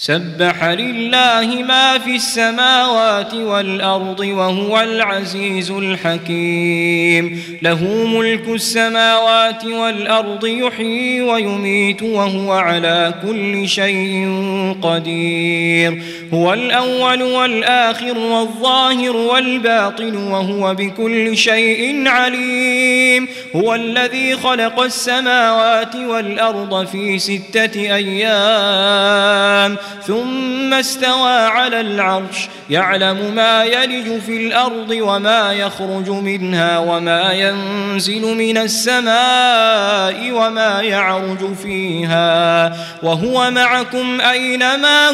سبح لله ما في السماوات والأرض وهو العزيز الحكيم. له ملك السماوات والأرض يحيي ويميت وهو على كل شيء قدير. هو الأول والآخر والظاهر والباطن وهو بكل شيء عليم. هو الذي خلق السماوات والأرض في ستة أيام. ثم استوى على العرش يعلم ما يلج في الأرض وما يخرج منها وما ينزل من السماء وما يعرج فيها. وهو معكم أينما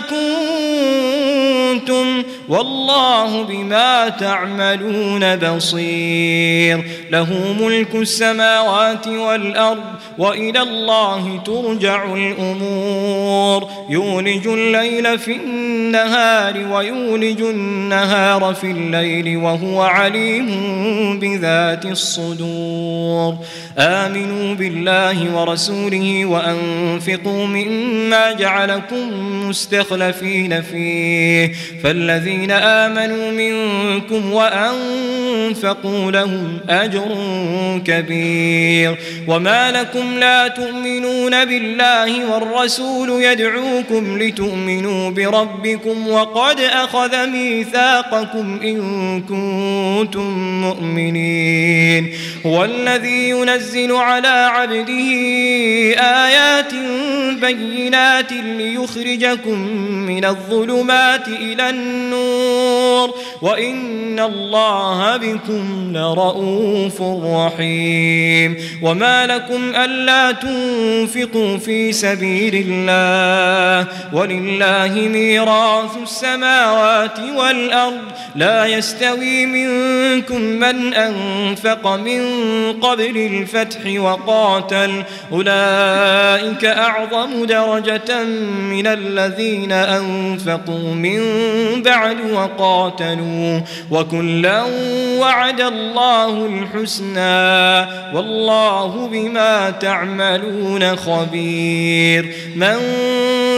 كنتم والله بما تعملون بصير. له ملك السماوات والأرض وإلى الله ترجع الأمور. يولج الليل في النهار ويولج النهار في الليل وهو عليم بذات الصدور. آمنوا بالله ورسوله وأنفقوا مما جعلكم مستخلفين فيه. فالذين آمنوا منكم وأنفقوا لهم أجر كبير. وما لكم لا تؤمنون بالله والرسول يدعوكم لتؤمنوا بربكم وقد اخذ ميثاقكم ان كنتم مؤمنين هو الذي ينزل على عبده ايات بينات ليخرجكم من الظلمات إلى النور وإن الله بكم لرؤوف رحيم وما لكم ألا تنفقوا في سبيل الله ولله ميراث السماوات والأرض لا يستوي منكم من أنفق من قبل الفتح وقاتل أولئك اعظم درجة من الذين أنفقوا من بعد وقاتلوا وكلا وعد الله الحسنى والله بما تعملون خبير من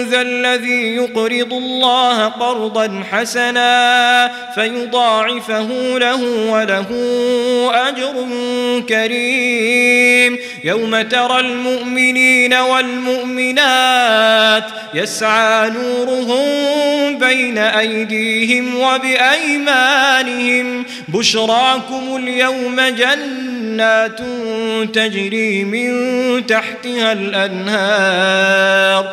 ذا الذي يقرض الله قرضا حسنا فيضاعفه له وله أجر كريم. يوم ترى المؤمنين والمؤمنات يسعى نورهم بين أيديهم وبأيمانهم. بشراكم اليوم جنات تجري من تحتها الأنهار.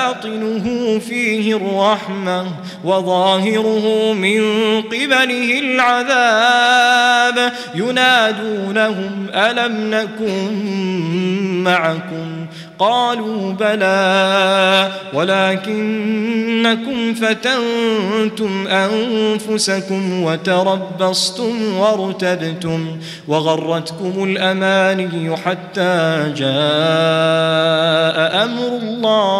باطنه فيه الرحمة وظاهره من قبله العذاب. ينادونهم ألم نكن معكم؟ قالوا بلى ولكنكم فتنتم أنفسكم وتربصتم وارتبتم وغرتكم الأماني حتى جاء أمر الله.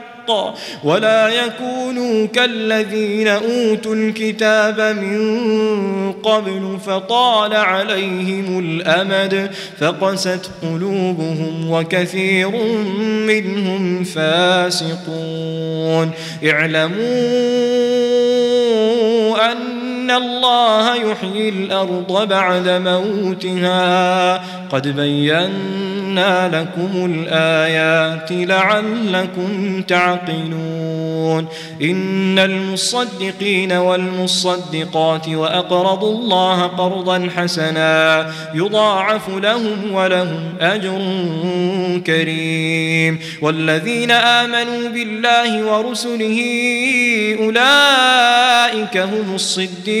ولا يكونوا كالذين أوتوا الكتاب من قبل فطال عليهم الأمد فقست قلوبهم وكثير منهم فاسقون. اعلموا أن أن الله يحيي الأرض بعد موتها قد بينا لكم الآيات لعلكم تعقلون إن المصدقين والمصدقات وأقرضوا الله قرضا حسنا يضاعف لهم ولهم أجر كريم والذين آمنوا بالله ورسله أولئك هم الصديقون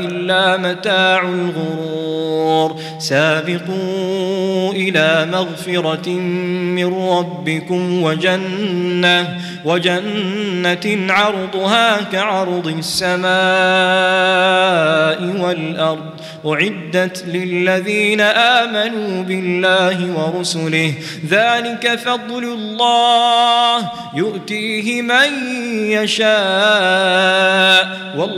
إلا متاع الغرور. سابقوا إلى مغفرة من ربكم وجنة وجنة عرضها كعرض السماء والأرض. أعدت للذين آمنوا بالله ورسله. ذلك فضل الله يؤتيه من يشاء. والله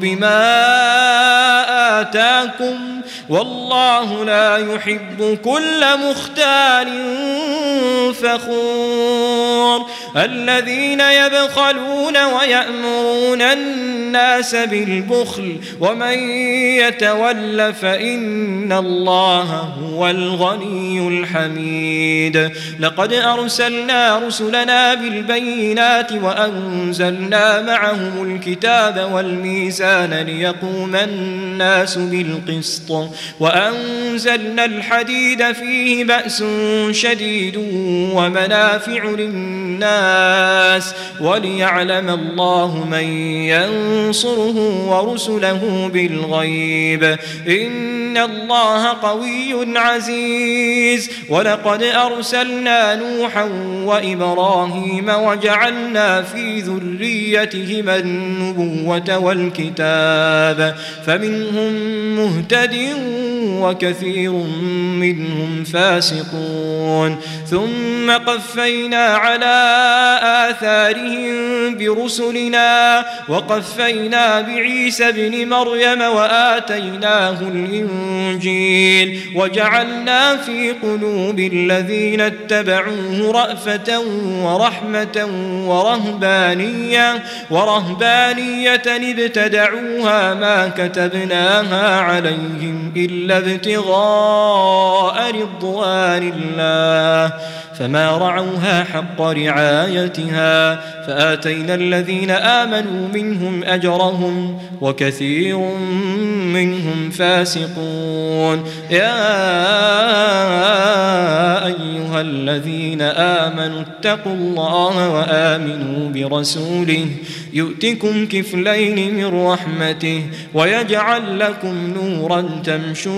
بما آتاكم والله لا يحب كل مختال فخور. الذين يبخلون ويأمرون الناس بالبخل ومن يتول فإن الله هو الغني الحميد. لقد أرسلنا رسلنا بالبينات وأنزلنا معهم الكتاب والميزان ليقوم الناس بالقسط وأنزلنا الحديد فيه بأس شديد ومنافع للناس وليعلم الله من ينصره ورسله بالغيب. إن الله قوي عزيز. ولقد أرسلنا نوحا وإبراهيم وجعلنا في ذريتهما النبوة والكتاب. فمنهم مهتد وكثير منهم فاسقون. ثم قفينا على آثارهم برسلنا وقفينا بعيسى ابن مريم وآتيناه الإنجيل وجعلنا في قلوب الذين اتبعوه رأفة ورحمة ورهبانية ورهبانية ابتدعوها ما كتبناها عليهم إلا ابتغاء رضوان الله. فما رعوها حق رعايتها. فآتينا الذين آمنوا منهم أجرهم وكثير منهم فاسقون. يا أيها الذين آمنوا اتقوا الله وآمنوا برسوله. يؤتكم كفلين من رحمته ويجعل لكم نورا تمشون